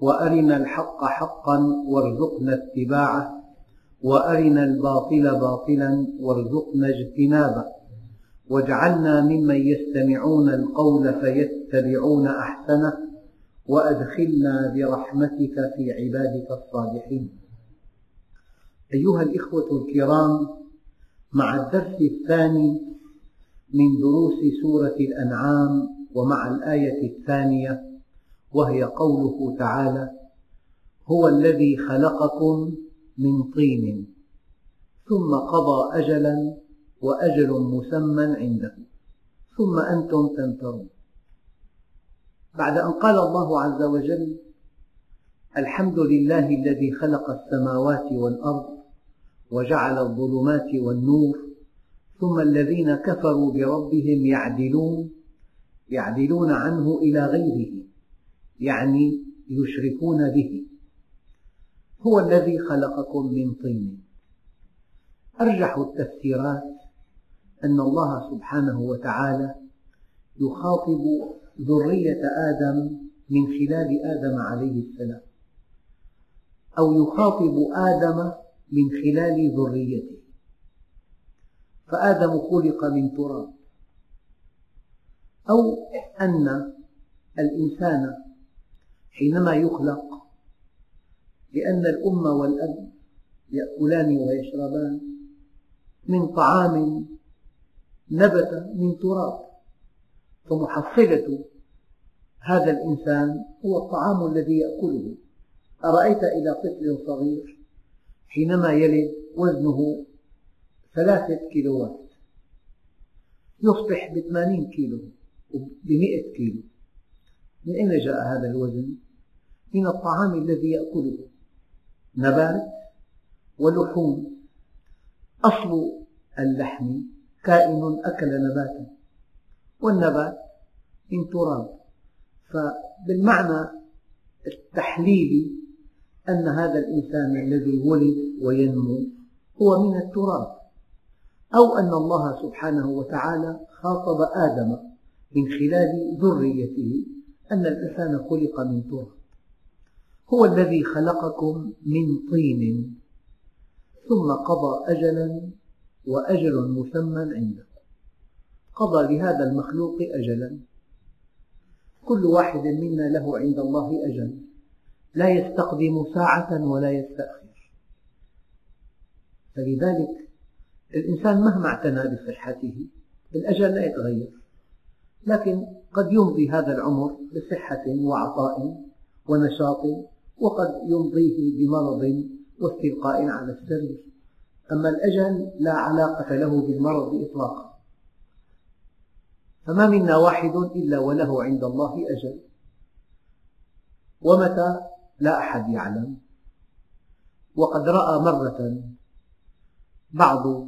وأرنا الحق حقا وارزقنا اتباعه وأرنا الباطل باطلا وارزقنا اجتنابه. واجعلنا ممن يستمعون القول فيتبعون أحسنه وأدخلنا برحمتك في عبادك الصالحين. أيها الإخوة الكرام مع الدرس الثاني من دروس سورة الأنعام ومع الآية الثانية وهي قوله تعالى هو الذي خلقكم من طين ثم قضى أجلا وأجل مسمى عنده ثم أنتم تمترون. بعد أن قال الله عز وجل الحمد لله الذي خلق السماوات والأرض وجعل الظلمات والنور ثم الذين كفروا بربهم يعدلون يعدلون عنه إلى غيره. يعني يشركون به. هو الذي خلقكم من طين. أرجح التفسيرات أن الله سبحانه وتعالى يخاطب ذرية آدم من خلال آدم عليه السلام أو يخاطب آدم من خلال ذريته. فآدم خلق من تراب. أو أن الإنسان حينما يخلق لأن الأم والأب يأكلان ويشربان من طعام نبت من تراب. فمحصلة هذا الإنسان هو الطعام الذي يأكله. أرأيت إلى طفل صغير حينما يلد وزنه ثلاثة كيلوات يصبح بثمانين كيلو بمئة كيلو. من أين جاء هذا الوزن؟ من الطعام الذي يأكله. نبات ولحوم. أصل اللحم كائن أكل نباتا. والنبات من تراب. فبالمعنى التحليلي أن هذا الإنسان الذي ولد وينمو هو من التراب. أو أن الله سبحانه وتعالى خاطب آدم من خلال ذريته. أن الإنسان خلق من تراب. هو الذي خلقكم من طين. ثم قضى أجلا وأجل مسمى عنده. قضى لهذا المخلوق أجلا. كل واحد منا له عند الله أجل لا يستقدم ساعة ولا يستأخر. فلذلك الإنسان مهما اعتنى بصحته الأجل لا يتغير. لكن قد يمضي هذا العمر بصحة وعطاء ونشاط وقد يمضيه بمرض واستلقاء على السرير أما الأجل لا علاقة له بالمرض إطلاقا. فما منا واحد إلا وله عند الله أجل. ومتى لا أحد يعلم. وقد رأى مرة بعض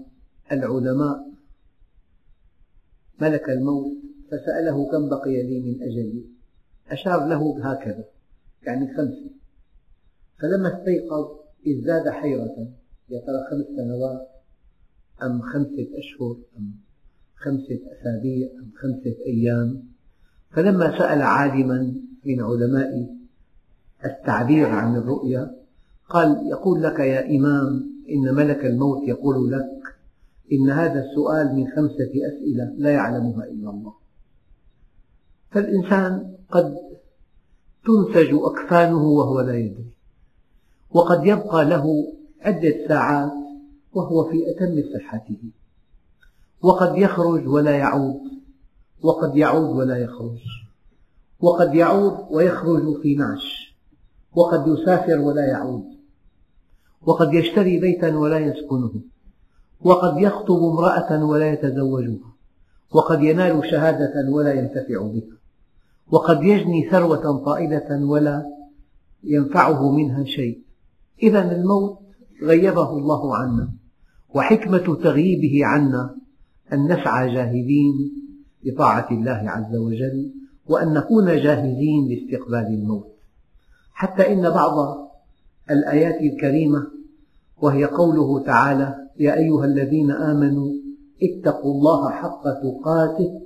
العلماء ملك الموت فسأله كم بقي لي من أجلي أشار له هكذا يعني خمسة فلما استيقظ ازداد حيرة يا ترى خمس سنوات؟ أم خمسة أشهر؟ أم خمسة أسابيع؟ أم خمسة أيام؟ فلما سأل عالما من علماء التعبير عن الرؤيا قال يقول لك يا إمام إن ملك الموت يقول لك إن هذا السؤال من خمسة أسئلة لا يعلمها إلا الله. فالإنسان قد تنسج أكفانه وهو لا يدري وقد يبقى له عدة ساعات وهو في أتم صحته وقد يخرج ولا يعود وقد يعود ولا يخرج وقد يعود ويخرج في نعش وقد يسافر ولا يعود وقد يشتري بيتا ولا يسكنه وقد يخطب امرأة ولا يتزوجها وقد ينال شهادة ولا ينتفع بها. وقد يجني ثروة طائلة ولا ينفعه منها شيء. إذا الموت غيبه الله عنا وحكمة تغييبه عنا أن نسعى جاهدين لطاعة الله عز وجل وأن نكون جاهزين لاستقبال الموت. حتى إن بعض الآيات الكريمة وهي قوله تعالى يا أيها الذين آمنوا اتقوا الله حق تقاته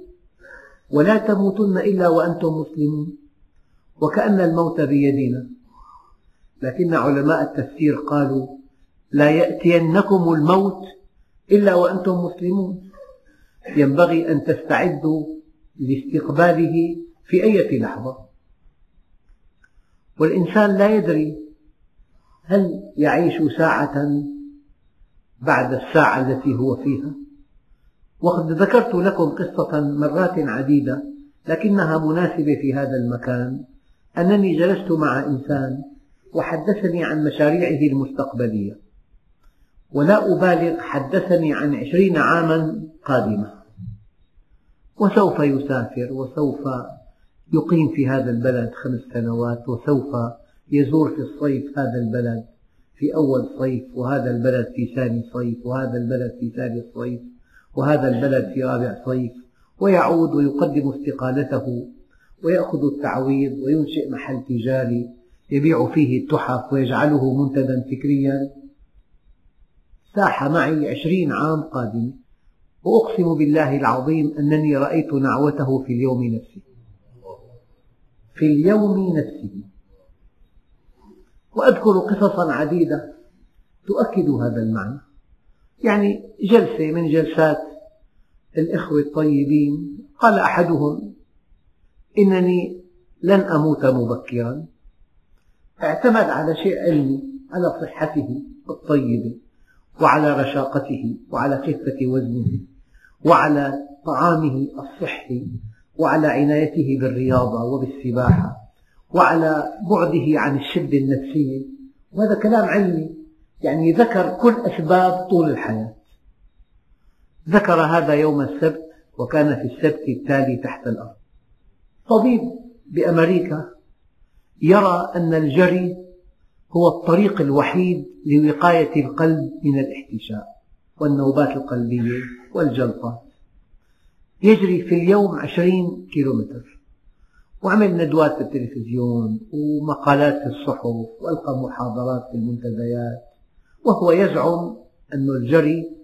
ولا تموتن إلا وأنتم مسلمون. وكأن الموت بيدنا لكن علماء التفسير قالوا لا يأتينكم الموت إلا وأنتم مسلمون. ينبغي أن تستعدوا لاستقباله في أي لحظة. والإنسان لا يدري هل يعيش ساعة بعد الساعة التي هو فيها. وقد ذكرت لكم قصة مرات عديدة لكنها مناسبة في هذا المكان. أنني جلست مع إنسان وحدثني عن مشاريعه المستقبلية. ولا أبالغ حدثني عن عشرين عاما قادمة وسوف يسافر وسوف يقيم في هذا البلد خمس سنوات وسوف يزور في الصيف هذا البلد في أول صيف وهذا البلد في ثاني صيف وهذا البلد في ثالث صيف. وهذا البلد في رابع صيف ويعود ويقدم استقالته ويأخذ التعويض وينشئ محل تجاري يبيع فيه التحف ويجعله منتدى فكريا. ساح معي عشرين عام قادمة وأقسم بالله العظيم أنني رأيت نعوته في اليوم نفسه في اليوم نفسه وأذكر قصصا عديدة تؤكد هذا المعنى. يعني جلسة من جلسات الإخوة الطيبين. قال أحدهم إنني لن أموت مبكرا. اعتمد على شيء علمي على صحته الطيبة وعلى رشاقته وعلى خفة وزنه وعلى طعامه الصحي وعلى عنايته بالرياضة وبالسباحة وعلى بعده عن الشدة النفسية. وهذا كلام علمي. يعني ذكر كل أسباب طول الحياة. ذكر هذا يوم السبت وكان في السبت التالي تحت الأرض. طبيب بأمريكا يرى أن الجري هو الطريق الوحيد لوقاية القلب من الاحتشاء والنوبات القلبية والجلطات. يجري في اليوم عشرين كيلومتر. وعمل ندوات في التلفزيون ومقالات في الصحف وألقى محاضرات في المنتديات. وهو يزعم أن الجري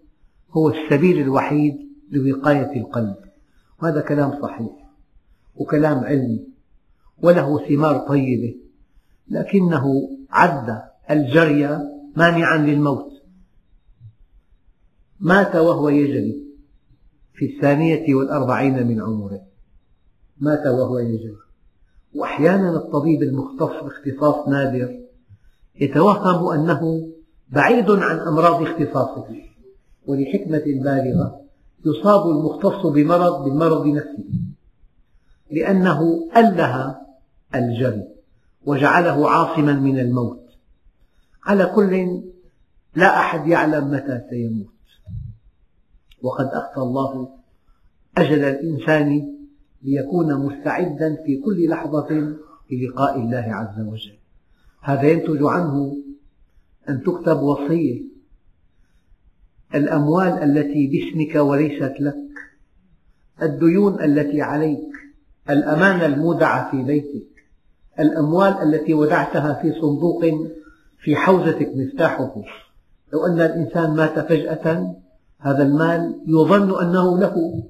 هو السبيل الوحيد لوقاية القلب. وهذا كلام صحيح وكلام علمي وله ثمار طيبة لكنه عد الجري مانعا للموت. مات وهو يجري في الثانية والأربعين من عمره. مات وهو يجري. وأحيانا الطبيب المختص باختصاص نادر يتوهم أنه بعيد عن أمراض اختصاصه. ولحكمة بالغة يصاب المختص بمرض بالمرض نفسه. لأنه أله الجري وجعله عاصما من الموت. على كل لا أحد يعلم متى سيموت. وقد أخفى الله أجل الإنسان ليكون مستعدا في كل لحظة للقاء الله عز وجل. هذا ينتج عنه أن تكتب وصية. الأموال التي باسمك وليست لك. الديون التي عليك. الأمانة المودعة في بيتك. الأموال التي ودعتها في صندوق في حوزتك مفتاحه. لو أن الإنسان مات فجأة هذا المال يظن أنه له.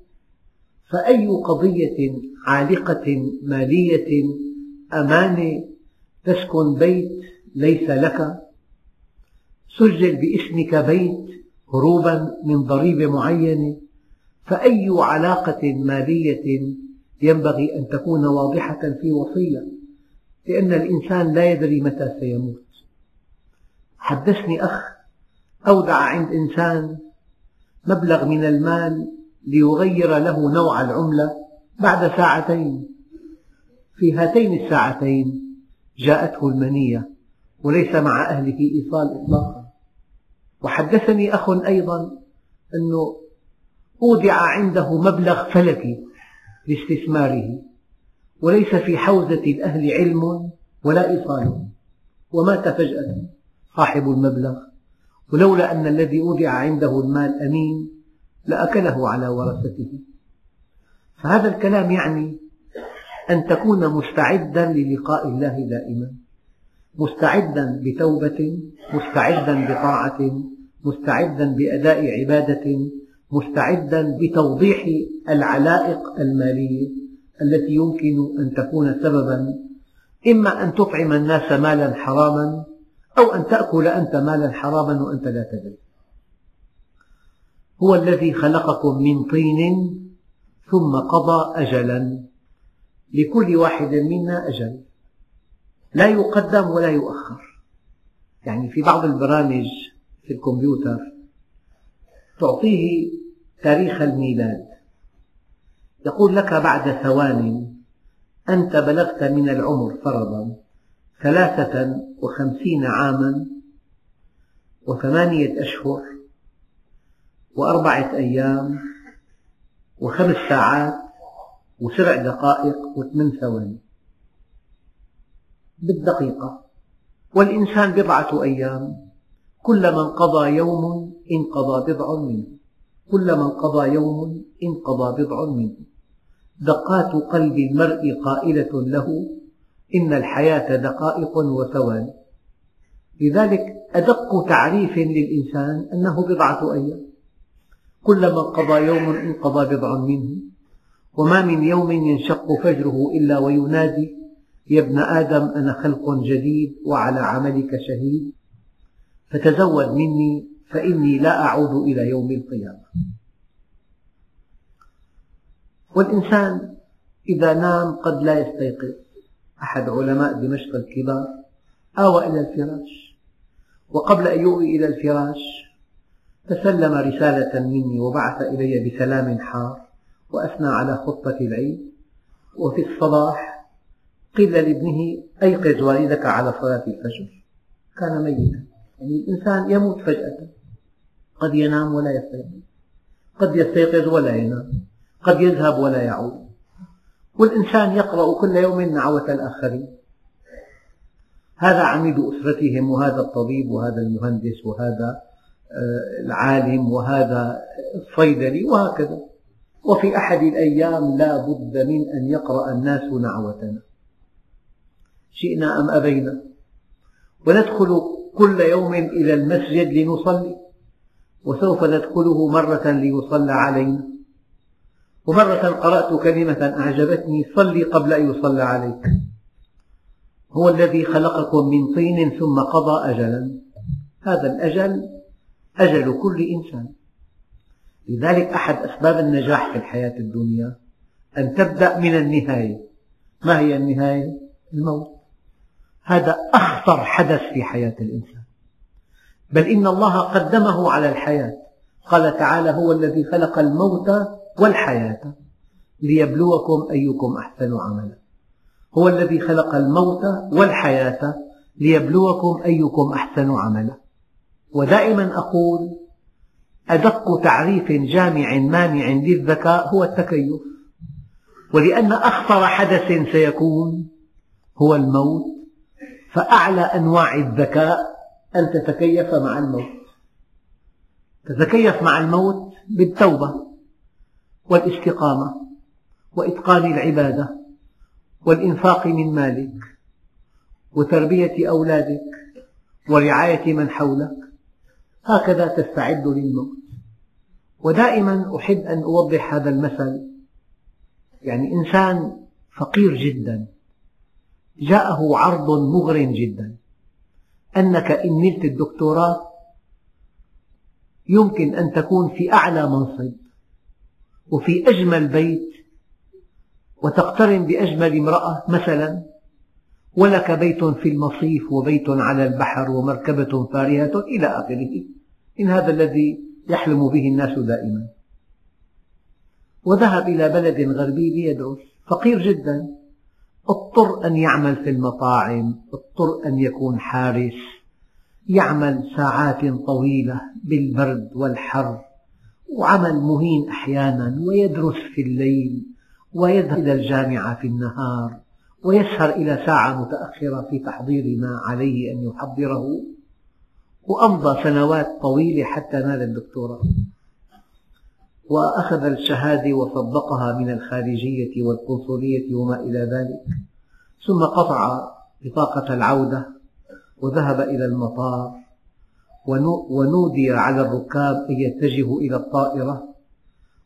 فأي قضية عالقة مالية أمانة تسكن بيت ليس لك؟ سجل باسمك بيت هروبا من ضريبة معينة فأي علاقة مالية ينبغي أن تكون واضحة في وصية؟ لأن الإنسان لا يدري متى سيموت. حدثني أخ أودع عند إنسان مبلغ من المال ليغير له نوع العملة بعد ساعتين. في هاتين الساعتين جاءته المنية وليس مع أهله إيصال إطلاقا. وحدثني أخ أيضا أنه أودع عنده مبلغ فلكي لاستثماره وليس في حوزة الأهل علم ولا إيصال. ومات فجأة صاحب المبلغ ولولا أن الذي أودع عنده المال أمين لأكله على ورثته. فهذا الكلام يعني أن تكون مستعدا للقاء الله دائما مستعدا بتوبة مستعدا بطاعة مستعدا بأداء عبادة مستعدا بتوضيح العلائق المالية التي يمكن أن تكون سببا. إما أن تطعم الناس مالا حراما أو أن تأكل أنت مالا حراما وأنت لا تدري. هو الذي خلقكم من طين ثم قضى أجلا. لكل واحد منا أجل. لا يقدم ولا يؤخر. يعني في بعض البرامج في الكمبيوتر تعطيه تاريخ الميلاد. يقول لك بعد ثوان أنت بلغت من العمر فرضا ثلاثة وخمسين عاما وثمانية أشهر وأربعة أيام وخمس ساعات وسبع دقائق وثمان ثواني بالدقيقة. والإنسان بضعة أيام كلما انقضى يوم انقضى بضع منه. كلما انقضى يوم انقضى بضع منه. دقات قلب المرء قائلة له إن الحياة دقائق وثواني لذلك أدق تعريف للإنسان أنه بضعة أيام. كلما انقضى يوم انقضى بضع منه وما من يوم ينشق فجره إلا وينادي يا ابن آدم أنا خلق جديد وعلى عملك شهيد. فتزود مني فإني لا أعود إلى يوم القيامة. والإنسان إذا نام قد لا يستيقظ. أحد علماء دمشق الكبار آوى إلى الفراش وقبل أن يؤوي إلى الفراش تسلم رسالة مني وبعث إلي بسلام حار وأثنى على خطة العيد. وفي الصباح قيل لابنه أيقظ والدك على صلاة الفجر. كان ميتا. يعني الإنسان يموت فجأة. قد ينام ولا يستيقظ. قد يستيقظ ولا ينام. قد يذهب ولا يعود. والإنسان يقرأ كل يوم نعوة الآخرين. هذا عميد أسرتهم وهذا الطبيب وهذا المهندس وهذا آه، العالم وهذا الصيدلي وهكذا. وفي أحد الأيام لا بد من أن يقرأ الناس نعوتنا. شئنا أم أبينا؟ وندخل كل يوم إلى المسجد لنصلي وسوف ندخله مرة ليصلى علينا ومرة قرأت كلمة أعجبتني صلي قبل أن يصلى عليك. هو الذي خلقكم من طين ثم قضى أجلا. هذا الأجل أجل كل إنسان. لذلك أحد أسباب النجاح في الحياة الدنيا أن تبدأ من النهاية. ما هي النهاية؟ الموت. هذا أخطر حدث في حياة الإنسان. بل إن الله قدمه على الحياة. قال تعالى هو الذي خلق الموت والحياة ليبلوكم أيكم أحسن عملا. هو الذي خلق الموت والحياة ليبلوكم أيكم أحسن عملا. ودائما أقول أدق تعريف جامع مانع للذكاء هو التكيف. ولأن أخطر حدث سيكون هو الموت فأعلى أنواع الذكاء أن تتكيف مع الموت. تتكيف مع الموت بالتوبة والاستقامة وإتقان العبادة والإنفاق من مالك وتربية أولادك ورعاية من حولك. هكذا تستعد للموت. ودائما أحب أن أوضح هذا المثل. يعني إنسان فقير جدا. جاءه عرض مغر جدا. أنك إن نلت الدكتوراه يمكن أن تكون في أعلى منصب وفي أجمل بيت وتقترن بأجمل امرأة مثلا ولك بيت في المصيف وبيت على البحر ومركبة فارهة إلى آخره. إن هذا الذي يحلم به الناس دائما. وذهب إلى بلد غربي ليدرس فقير جدا. اضطر أن يعمل في المطاعم اضطر أن يكون حارس يعمل ساعات طويلة بالبرد والحر وعمل مهين أحيانا ويدرس في الليل ويذهب إلى الجامعة في النهار ويسهر إلى ساعة متأخرة في تحضير ما عليه أن يحضره. وأمضى سنوات طويلة حتى نال الدكتوراه. وأخذ الشهادة وصدقها من الخارجية والقنصلية وما إلى ذلك. ثم قطع بطاقة العودة وذهب إلى المطار. ونودي على الركاب أن يتجهوا إلى الطائرة.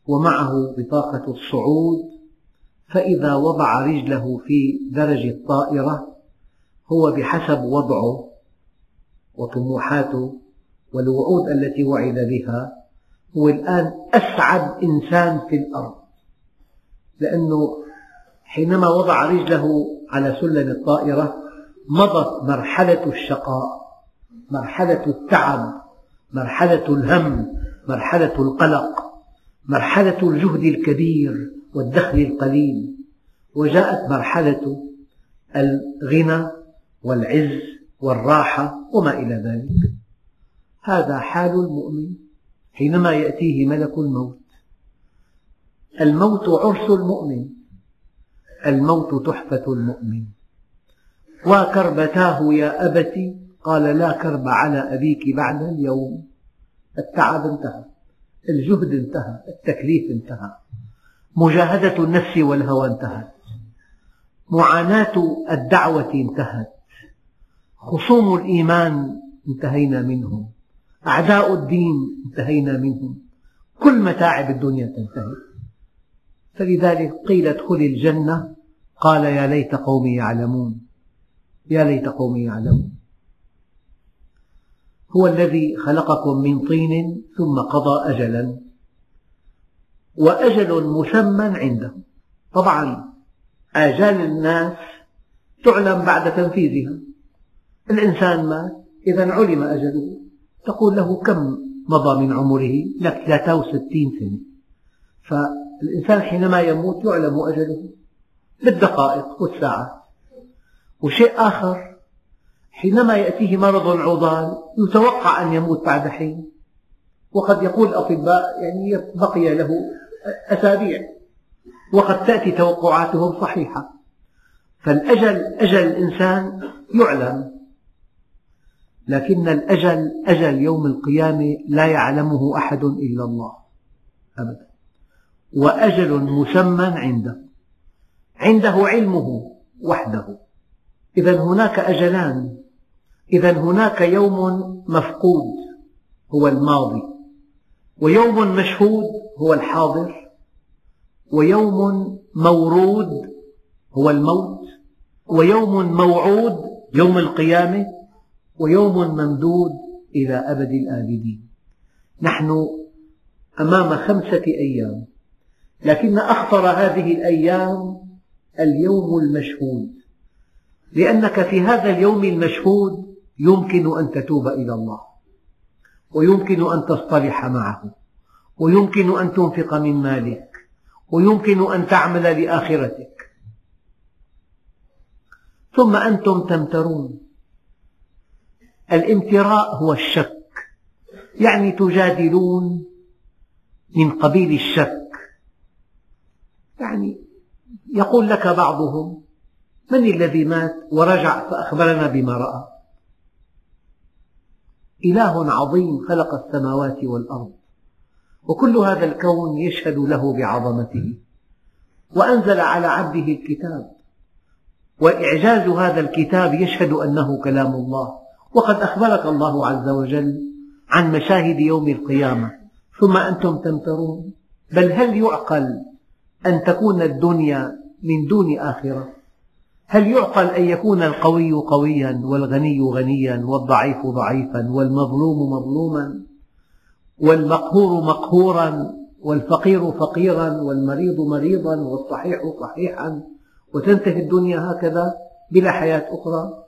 ومعه بطاقة الصعود. فإذا وضع رجله في درج الطائرة هو بحسب وضعه وطموحاته والوعود التي وعد بها هو الآن أسعد إنسان في الأرض. لأنه حينما وضع رجله على سلم الطائرة مضت مرحلة الشقاء مرحلة التعب مرحلة الهم مرحلة القلق مرحلة الجهد الكبير والدخل القليل. وجاءت مرحلة الغنى والعز والراحة وما إلى ذلك. هذا حال المؤمن. حينما يأتيه ملك الموت. الموت عرس المؤمن. الموت تحفة المؤمن. وكربتاه يا أبت قال لا كرب على أبيك بعد اليوم. التعب انتهى. الجهد انتهى. التكليف انتهى. مجاهدة النفس والهوى انتهت. معاناة الدعوة انتهت. خصوم الإيمان انتهينا منهم. أعداء الدين انتهينا منهم. كل متاعب الدنيا تنتهي. فلذلك قيل ادخل الجنة. قال يا ليت قومي يعلمون. يا ليت قومي يعلمون. هو الذي خلقكم من طين ثم قضى أجلا. وأجل مسمى عنده. طبعا آجال الناس تعلم بعد تنفيذها. الإنسان مات إذا علم أجله. تقول له كم مضى من عمره؟ لك 63 سنة. فالإنسان حينما يموت يعلم أجله بالدقائق والساعات. وشيء آخر حينما يأتيه مرض عضال يتوقع أن يموت بعد حين. وقد يقول الأطباء يعني بقي له أسابيع. وقد تأتي توقعاتهم صحيحة. فالأجل أجل الإنسان يعلم لكن الأجل أجل يوم القيامة لا يعلمه أحد إلا الله. أبدا. وأجل مسمى عنده. عنده علمه وحده. إذا هناك أجلان. إذا هناك يوم مفقود هو الماضي. ويوم مشهود هو الحاضر. ويوم مورود هو الموت. ويوم موعود يوم القيامة. ويوم ممدود إلى أبد الآبدين. نحن أمام خمسة أيام لكن أخطر هذه الأيام اليوم المشهود. لأنك في هذا اليوم المشهود يمكن أن تتوب إلى الله ويمكن أن تصطلح معه ويمكن أن تنفق من مالك ويمكن أن تعمل لآخرتك. ثم أنتم تمترون. الامتراء هو الشك. يعني تجادلون من قبيل الشك. يعني يقول لك بعضهم من الذي مات ورجع فأخبرنا بما رأى؟ إله عظيم خلق السماوات والأرض وكل هذا الكون يشهد له بعظمته. وأنزل على عبده الكتاب وإعجاز هذا الكتاب يشهد أنه كلام الله. وقد أخبرك الله عز وجل عن مشاهد يوم القيامة. ثم أنتم تمترون. بل هل يعقل أن تكون الدنيا من دون آخرة؟ هل يعقل أن يكون القوي قويا والغني غنيا والضعيف ضعيفا والمظلوم مظلوما والمقهور مقهورا والفقير فقيرا والمريض مريضا والصحيح صحيحا وتنتهي الدنيا هكذا بلا حياة أخرى؟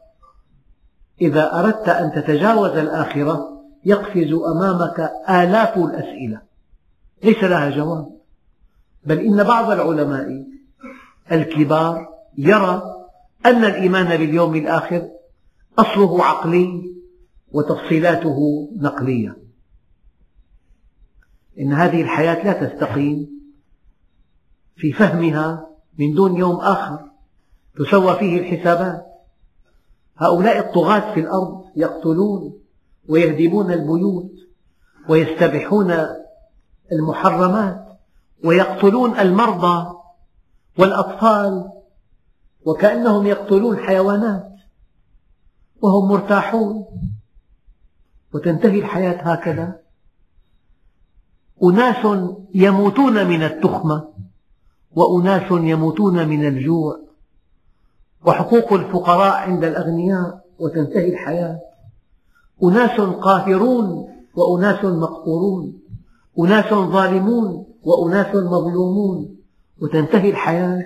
إذا أردت أن تتجاوز الآخرة يقفز أمامك آلاف الأسئلة. ليس لها جواب. بل إن بعض العلماء الكبار يرى أن الإيمان باليوم الآخر أصله عقلي وتفصيلاته نقلية. إن هذه الحياة لا تستقيم في فهمها من دون يوم آخر تسوى فيه الحسابات. هؤلاء الطغاة في الأرض يقتلون ويهدمون البيوت ويستبحون المحرمات ويقتلون المرضى والأطفال وكأنهم يقتلون حيوانات وهم مرتاحون. وتنتهي الحياة هكذا. أناس يموتون من التخمة وأناس يموتون من الجوع. وحقوق الفقراء عند الأغنياء وتنتهي الحياة. أناس قاهرون وأناس مقهورون. أناس ظالمون وأناس مظلومون. وتنتهي الحياة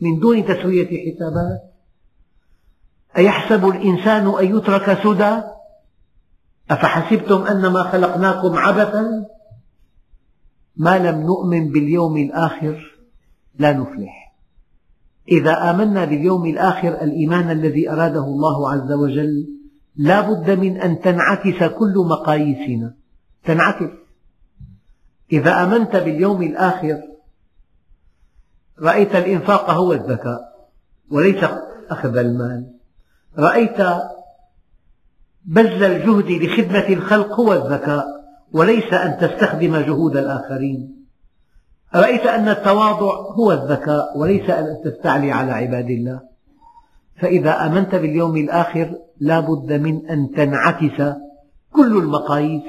من دون تسوية حسابات. أيحسب الإنسان أن يترك سدى؟ أفحسبتم أنما خلقناكم عبثا؟ ما لم نؤمن باليوم الآخر لا نفلح. إذا آمنا باليوم الآخر الإيمان الذي أراده الله عز وجل لا بد من أن تنعكس كل مقاييسنا. تنعكس. إذا آمنت باليوم الآخر رأيت الإنفاق هو الذكاء وليس أخذ المال. رأيت بذل الجهد لخدمة الخلق هو الذكاء وليس أن تستخدم جهود الآخرين. رأيت أن التواضع هو الذكاء وليس أن تستعلي على عباد الله. فإذا آمنت باليوم الآخر لا بد من أن تنعكس كل المقاييس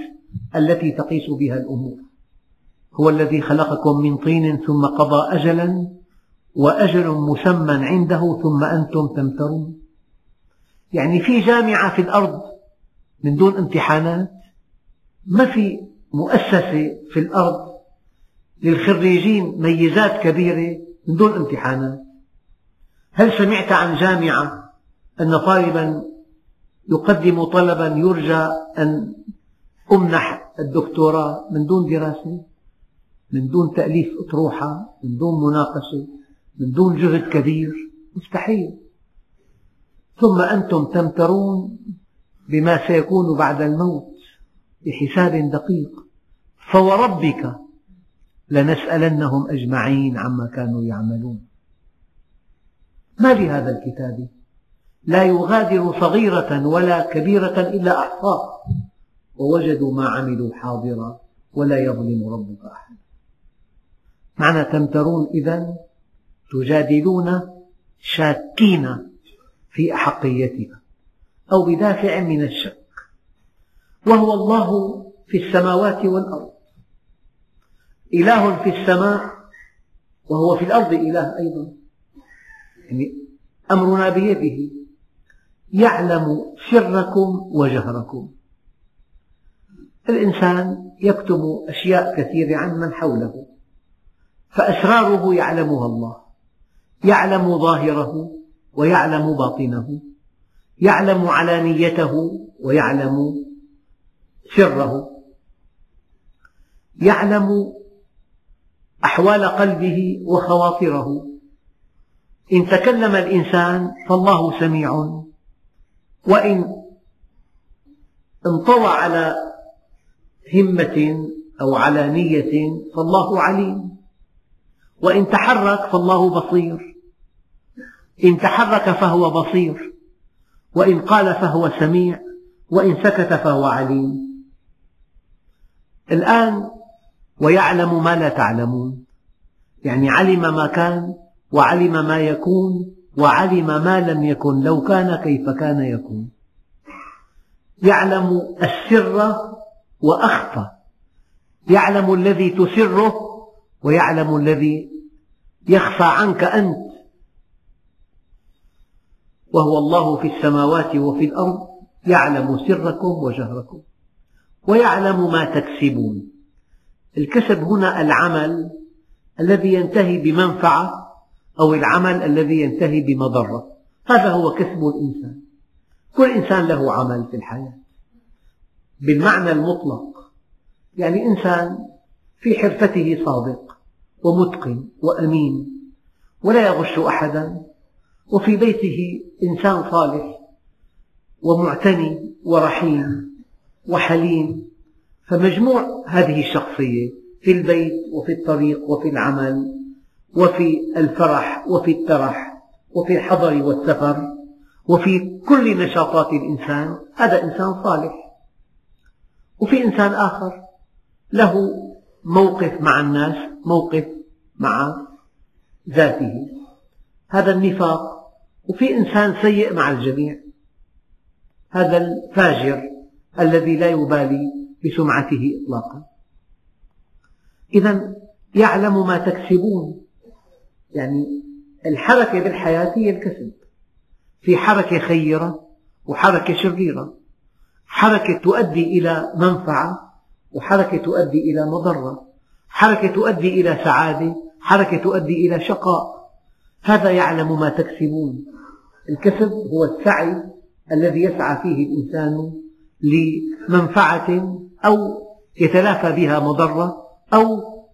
التي تقيس بها الأمور. هو الذي خلقكم من طين ثم قضى أجلا وأجل مسمى عنده ثم أنتم تمترون. يعني في جامعة في الأرض من دون امتحانات ما في مؤسسة في الأرض للخريجين ميزات كبيرة من دون امتحانات هل سمعت عن جامعة أن طالبا يقدم طلبا يرجى أن أمنح الدكتوراه من دون دراسة من دون تأليف أطروحة من دون مناقشة من دون جهد كبير؟ مستحيل. ثم أنتم تمترون بما سيكون بعد الموت بحساب دقيق. فوربك لنسألنهم أجمعين عما كانوا يعملون. ما لهذا الكتاب؟ لا يغادر صغيرة ولا كبيرة إلا أحصاها ووجدوا ما عملوا حاضرا ولا يظلم ربك أحدا معنى تمترون إذا تجادلون شاكين في أحقيتها أو بدافع من الشك. وهو الله في السماوات والأرض. إله في السماء وهو في الأرض إله أيضا. يعني أمرنا بيده يعلم سركم وجهركم. الإنسان يكتم أشياء كثيرة عن من حوله. فأسراره يعلمها الله. يعلم ظاهره ويعلم باطنه. يعلم علانيته ويعلم سره. يعلم أحوال قلبه وخواطره. إن تكلم الإنسان فالله سميع. وإن انطوى على همة أو على نية فالله عليم. وإن تحرك فالله بصير. إن تحرك فهو بصير. وإن قال فهو سميع. وإن سكت فهو عليم. الآن ويعلم ما لا تعلمون. يعني علم ما كان وعلم ما يكون وعلم ما لم يكن. لو كان كيف كان يكون. يعلم السر وأخفى. يعلم الذي تسره ويعلم الذي يخفى عنك أنت. وهو الله في السماوات وفي الأرض. يعلم سركم وجهركم ويعلم ما تكسبون. الكسب هنا العمل الذي ينتهي بمنفعة أو العمل الذي ينتهي بمضرة. هذا هو كسب الإنسان. كل إنسان له عمل في الحياة. بالمعنى المطلق. يعني إنسان في حرفته صادق ومتقن وأمين ولا يغش أحدا. وفي بيته إنسان صالح ومعتني ورحيم وحليم. فمجموع هذه الشخصية في البيت وفي الطريق وفي العمل وفي الفرح وفي الترح وفي الحضر والسفر وفي كل نشاطات الإنسان هذا إنسان صالح. وفي إنسان آخر له موقف مع الناس موقف مع ذاته. هذا النفاق وفي إنسان سيء مع الجميع. هذا الفاجر الذي لا يبالي بسمعته إطلاقا. إذا يعلم ما تكسبون. يعني الحركة بالحياة هي الكسب. في حركة خيرة وحركة شريرة. حركة تؤدي إلى منفعة وحركة تؤدي إلى مضرة. حركة تؤدي إلى سعادة. حركة تؤدي إلى شقاء. هذا يعلم ما تكسبون. الكسب هو السعي الذي يسعى فيه الإنسان لمنفعة أو يتلافى بها مضرة أو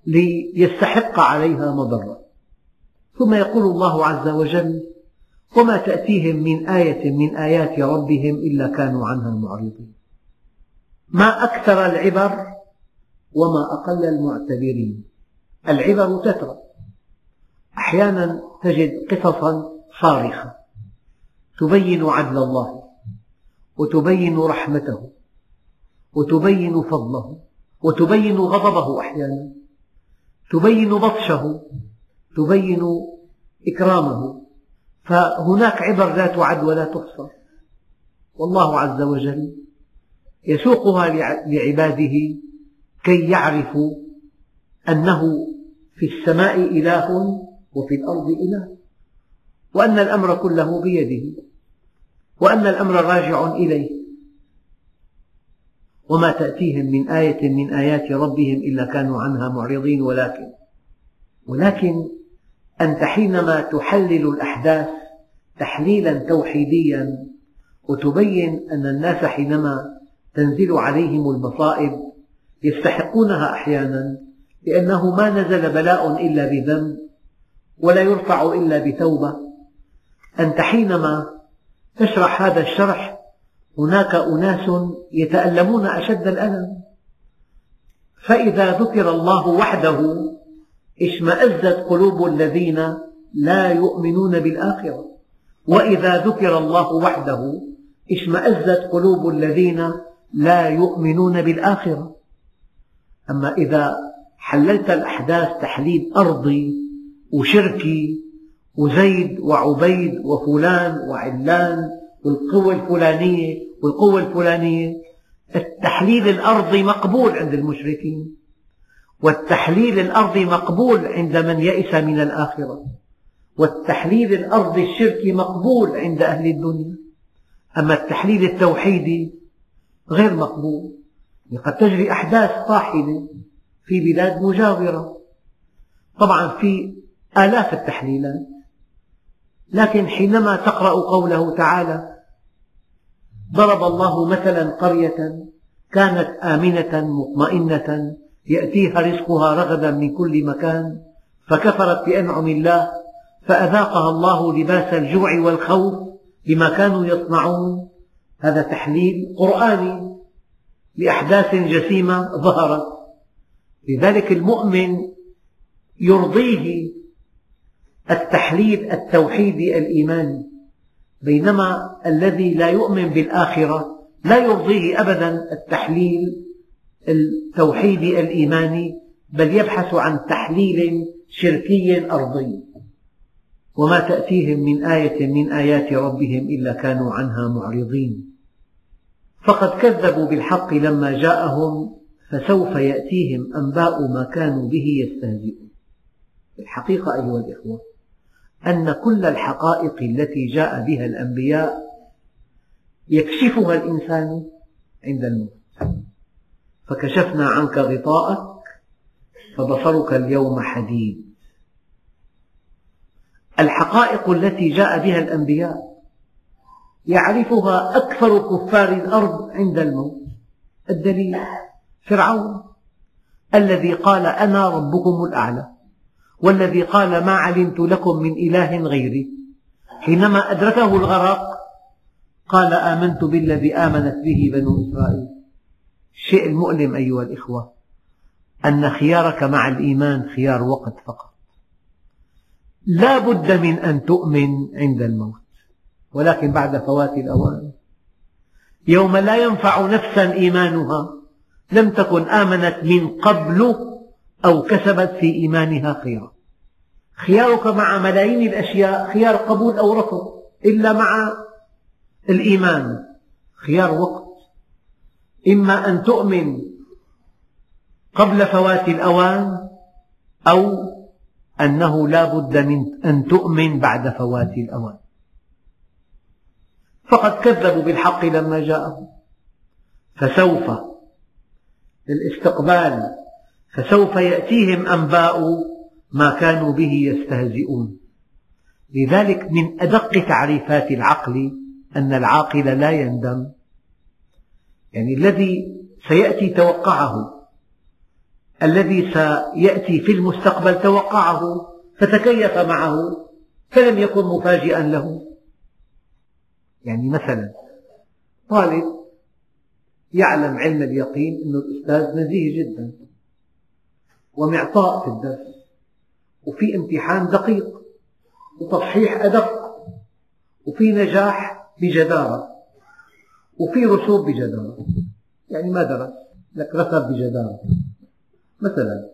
ليستحق عليها مضرة. ثم يقول الله عز وجل وما تأتيهم من آية من آيات ربهم إلا كانوا عنها معرضين. ما أكثر العبر وما أقل المعتبرين. العبر تترى. أحيانا تجد قصصا صارخة تبين عدل الله وتبين رحمته. وتبين فضله وتبين غضبه أحيانا تبين بطشه تبين إكرامه. فهناك عبر لا تعد ولا تحصى. والله عز وجل يسوقها لعباده كي يعرفوا أنه في السماء إله وفي الأرض إله وأن الأمر كله بيده وأن الأمر راجع إليه. وما تأتيهم من آية من آيات ربهم إلا كانوا عنها معرضين ولكن ولكن أنت حينما تحلل الأحداث تحليلا توحيديا وتبين أن الناس حينما تنزل عليهم المصائب يستحقونها أحيانا لأنه ما نزل بلاء إلا بذنب ولا يرفع إلا بتوبة. أنت حينما تشرح هذا الشرح هناك أناس يتألمون أشد الألم. فإذا ذكر الله وحده اشمأزت قلوب الذين لا يؤمنون بالآخرة. وإذا ذكر الله وحده اشمأزت قلوب الذين لا يؤمنون بالآخرة. أما إذا حللت الأحداث تحليل أرضي وشركي وزيد وعبيد وفلان وعلان والقوة الفلانية والقوة الفلانية. التحليل الأرضي مقبول عند المشركين والتحليل الأرضي مقبول عند من يئس من الآخرة والتحليل الأرضي الشركي مقبول عند أهل الدنيا. أما التحليل التوحيدي غير مقبول قد تجري أحداث طاحنة في بلاد مجاورة. طبعا في آلاف التحليلات لكن حينما تقرأ قوله تعالى ضرب الله مثلا قرية كانت آمنة مطمئنة يأتيها رزقها رغدا من كل مكان فكفرت بأنعم الله فأذاقها الله لباس الجوع والخوف بما كانوا يصنعون. هذا تحليل قرآني لأحداث جسيمة ظهرت. لذلك المؤمن يرضيه التحليل التوحيدي الإيماني. بينما الذي لا يؤمن بالآخرة لا يرضيه أبدا التحليل التوحيدي الإيماني بل يبحث عن تحليل شركي أرضي. وما تأتيهم من آية من آيات ربهم إلا كانوا عنها معرضين. فقد كذبوا بالحق لما جاءهم فسوف يأتيهم أنباء ما كانوا به يستهزئون. الحقيقة أيها الإخوة أن كل الحقائق التي جاء بها الأنبياء يكشفها الإنسان عند الموت. فكشفنا عنك غطاءك فبصرك اليوم حديد. الحقائق التي جاء بها الأنبياء يعرفها أكثر كفار الأرض عند الموت. الدليل فرعون الذي قال أنا ربكم الأعلى. والذي قال ما علمت لكم من إله غيري. حينما أدركه الغرق قال آمنت بالذي آمنت به بنو إسرائيل. الشيء المؤلم أيها الإخوة أن خيارك مع الإيمان خيار وقت فقط. لا بد من أن تؤمن عند الموت ولكن بعد فوات الأوان. يوم لا ينفع نفسا إيمانها لم تكن آمنت من قبل أو كسبت في إيمانها خيرا خيارك مع ملايين الأشياء خيار قبول أو رفض إلا مع الإيمان. خيار وقت. إما أن تؤمن قبل فوات الأوان أو أنه لا بد من أن تؤمن بعد فوات الأوان. فقد كذبوا بالحق لما جاءهم. فسوف للاستقبال فسوف يأتيهم أنباء ما كانوا به يستهزئون. لذلك من أدق تعريفات العقل أن العاقل لا يندم. يعني الذي سيأتي توقعه الذي سيأتي في المستقبل توقعه فتكيف معه فلم يكن مفاجئا له. يعني مثلا طالب يعلم علم اليقين أن الأستاذ نزيه جدا. ومعطاء في الدرس. وفي امتحان دقيق وتصحيح أدق وفي نجاح بجدارة وفي رسوب بجدارة. يعني ما درس؟ لك رسب بجدارة. مثلا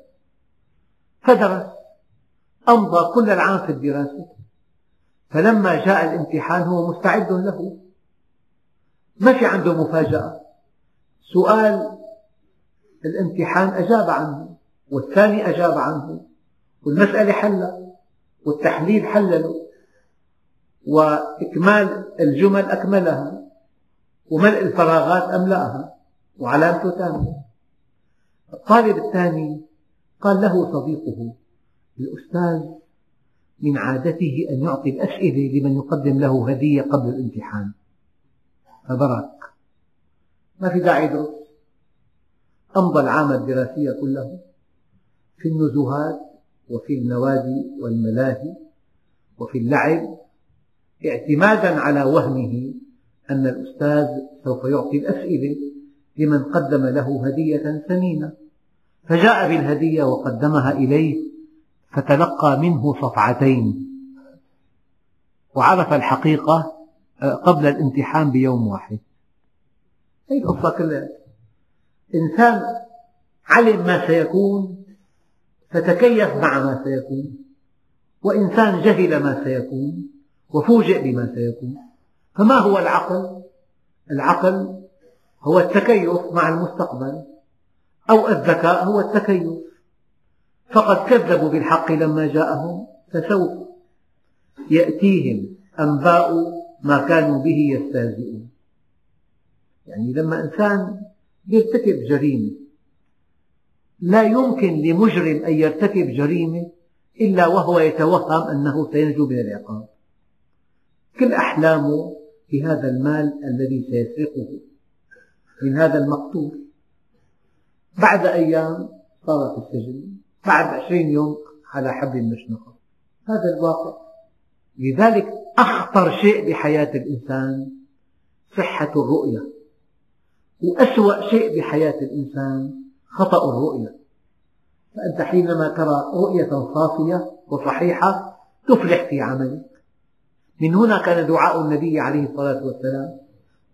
فدرس أمضى كل العام في الدراسة. فلما جاء الامتحان هو مستعد له. ما في عنده مفاجأة. سؤال الامتحان أجاب عنه. والثاني أجاب عنه والمسألة حلت والتحليل حلله وإكمال الجمل أكملها وملء الفراغات أملأها وعلامته تامة. الطالب الثاني قال له صديقه الأستاذ من عادته أن يعطي الأسئلة لمن يقدم له هدية قبل الامتحان. فبرك. ما في داعي يدرس. أمضى العام الدراسي كله. في النزهات وفي النوادي والملاهي وفي اللعب اعتمادا على وهمه أن الأستاذ سوف يعطي الأسئلة لمن قدم له هدية ثمينة فجاء بالهدية وقدمها إليه فتلقى منه صفعتين. وعرف الحقيقة آه، قبل الامتحان بيوم واحد. هذه القصة كلها؟ إنسان علم ما سيكون فتكيف مع ما سيكون. وإنسان جهل ما سيكون وفوجئ بما سيكون. فما هو العقل؟ العقل هو التكيف مع المستقبل أو الذكاء هو التكيف. فقد كذبوا بالحق لما جاءهم فسوف يأتيهم أنباء ما كانوا به يستهزئون. يعني لما إنسان يرتكب جريمة لا يمكن لمجرم أن يرتكب جريمة إلا وهو يتوهم أنه سينجو من العقاب. كل أحلامه بهذا المال الذي سيسرقه. من هذا المقتول. بعد أيام صار في السجن. بعد عشرين يوم على حبل مشنقة. هذا الواقع. لذلك أخطر شيء بحياة الإنسان صحة الرؤية. وأسوأ شيء بحياة الإنسان خطأ الرؤية. فأنت حينما ترى رؤية صافية وصحيحة تفلح في عملك. من هنا كان دعاء النبي عليه الصلاة والسلام.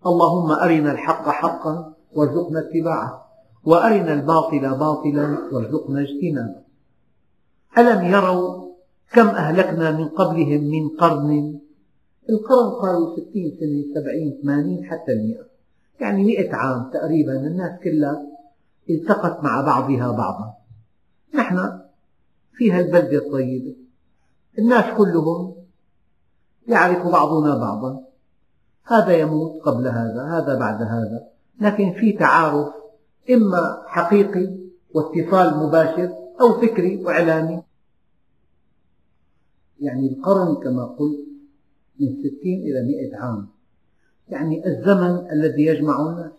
اللهم أرنا الحق حقا وارزقنا اتباعه وأرنا الباطل باطلا وارزقنا اجتنابه. ألم يروا كم أهلكنا من قبلهم من قرن؟ القرن قالوا ستين سنة سبعين ثمانين حتى المئة. يعني مئة عام تقريبا الناس كلها التقت مع بعضها بعضا. نحن في هالبلدة الطيبة الناس كلهم يعرف بعضنا بعضا. هذا يموت قبل هذا هذا بعد هذا. لكن في تعارف إما حقيقي واتصال مباشر أو فكري وإعلامي. يعني القرن كما قلت من ستين إلى مئة عام. يعني الزمن الذي يجمع الناس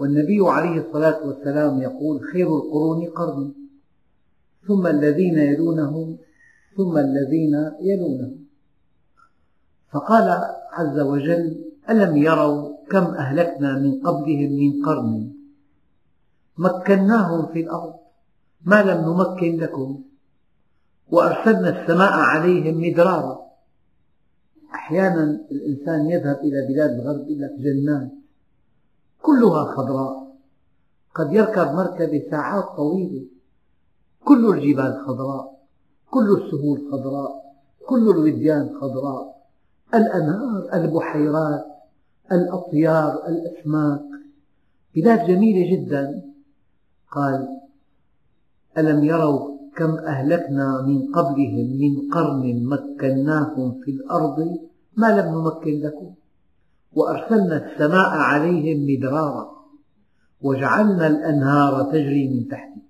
والنبي عليه الصلاة والسلام يقول خير القرون قرني ثم الذين يلونهم ثم الذين يلونهم. فقال عز وجل ألم يروا كم أهلكنا من قبلهم من قرن؟ مكناهم في الأرض ما لم نمكن لكم. وأرسلنا السماء عليهم مدرارا. أحيانا الإنسان يذهب إلى بلاد الغرب يقول لك جنات كلها خضراء. قد يركب مركبة ساعات طويلة. كل الجبال خضراء. كل السهول خضراء. كل الوديان خضراء. الأنهار البحيرات الأطيار الأسماك. بلاد جميلة جدا. قال ألم يروا كم أهلكنا من قبلهم من قرن مكناهم في الأرض؟ ما لم نمكن لكم. وأرسلنا السماء عليهم مدرارا وجعلنا الأنهار تجري من تحتهم.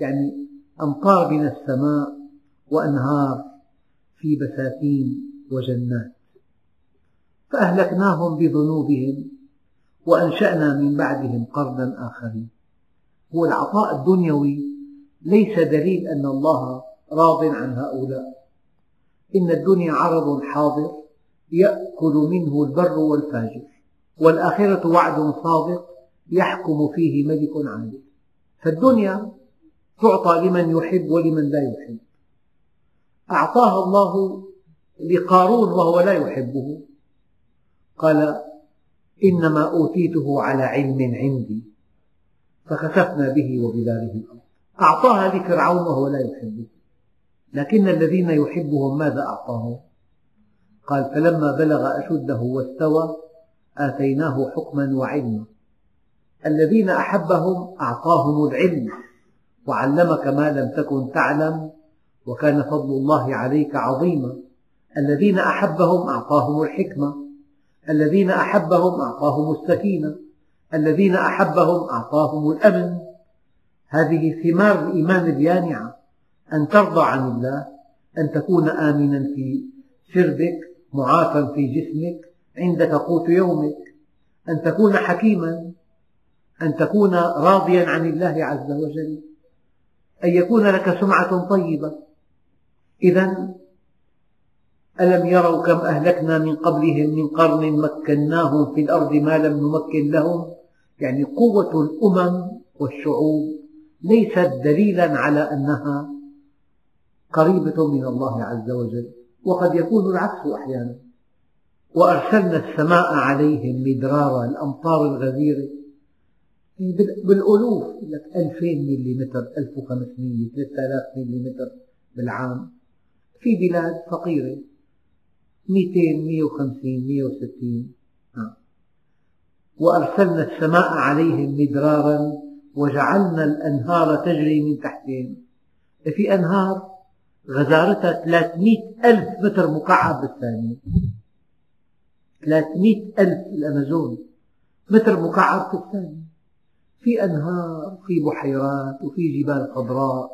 يعني أمطار من السماء وأنهار في بساتين وجنات. فأهلكناهم بذنوبهم وأنشأنا من بعدهم قرنا آخرين. هو العطاء الدنيوي ليس دليل أن الله راض عن هؤلاء. إن الدنيا عرض حاضر يأكل منه البر والفاجر. والآخرة وعد صادق يحكم فيه ملك عادل. فالدنيا تعطى لمن يحب ولمن لا يحب. أعطاها الله لقارون وهو لا يحبه. قال إنما أوتيته على علم عندي. فخسفنا به وبداره الأرض. أعطاها لفرعون وهو لا يحبه. لكن الذين يحبهم ماذا أعطاهم؟ قال فلما بلغ أشده واستوى آتيناه حكما وعلما. الذين أحبهم أعطاهم العلم وعلمك ما لم تكن تعلم وكان فضل الله عليك عظيما. الذين أحبهم أعطاهم الحكمة الذين أحبهم أعطاهم السكينة الذين أحبهم أعطاهم الأمن. هذه ثمار الإيمان اليانعة أن ترضى عن الله أن تكون آمنا في سربك معافى في جسمك عندك قوت يومك. أن تكون حكيما أن تكون راضيا عن الله عز وجل. أن يكون لك سمعة طيبة. إذا ألم يروا كم أهلكنا من قبلهم من قرن مكناهم في الأرض ما لم نمكن لهم؟ يعني قوة الأمم والشعوب ليست دليلا على أنها قريبة من الله عز وجل. وقد يكون العكس أحيانا. وأرسلنا السماء عليهم مدرارا الأمطار الغزيرة. بالألوف لك 2000 ملم 1500 3000 ملم بالعام. في بلاد فقيرة 200 150 160 وأرسلنا السماء عليهم مدرارا وجعلنا الأنهار تجري من تحتهم. في أنهار غزارتها 300 ألف متر مكعب بالثانية. 300 ألف الأمازون متر مكعب في الثانية. في أنهار وفي بحيرات وفي جبال خضراء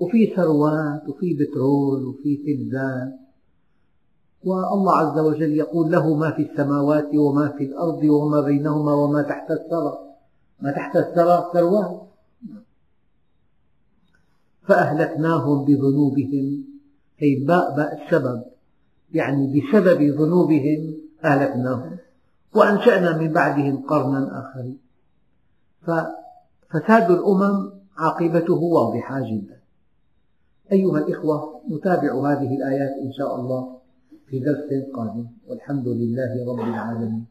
وفي ثروات وفي بترول وفي فلزات والله عز وجل يقول له ما في السماوات وما في الأرض وما بينهما وما تحت الثرى. ما تحت الثرى ثروات. فأهلكناهم بذنوبهم. هي باء باء السبب. يعني بسبب ذنوبهم أهلكناهم. وأنشأنا من بعدهم قرنا آخرين. ففساد الأمم عاقبته واضحة جدا. أيها الإخوة نتابع هذه الآيات إن شاء الله في درس قادم. والحمد لله رب العالمين.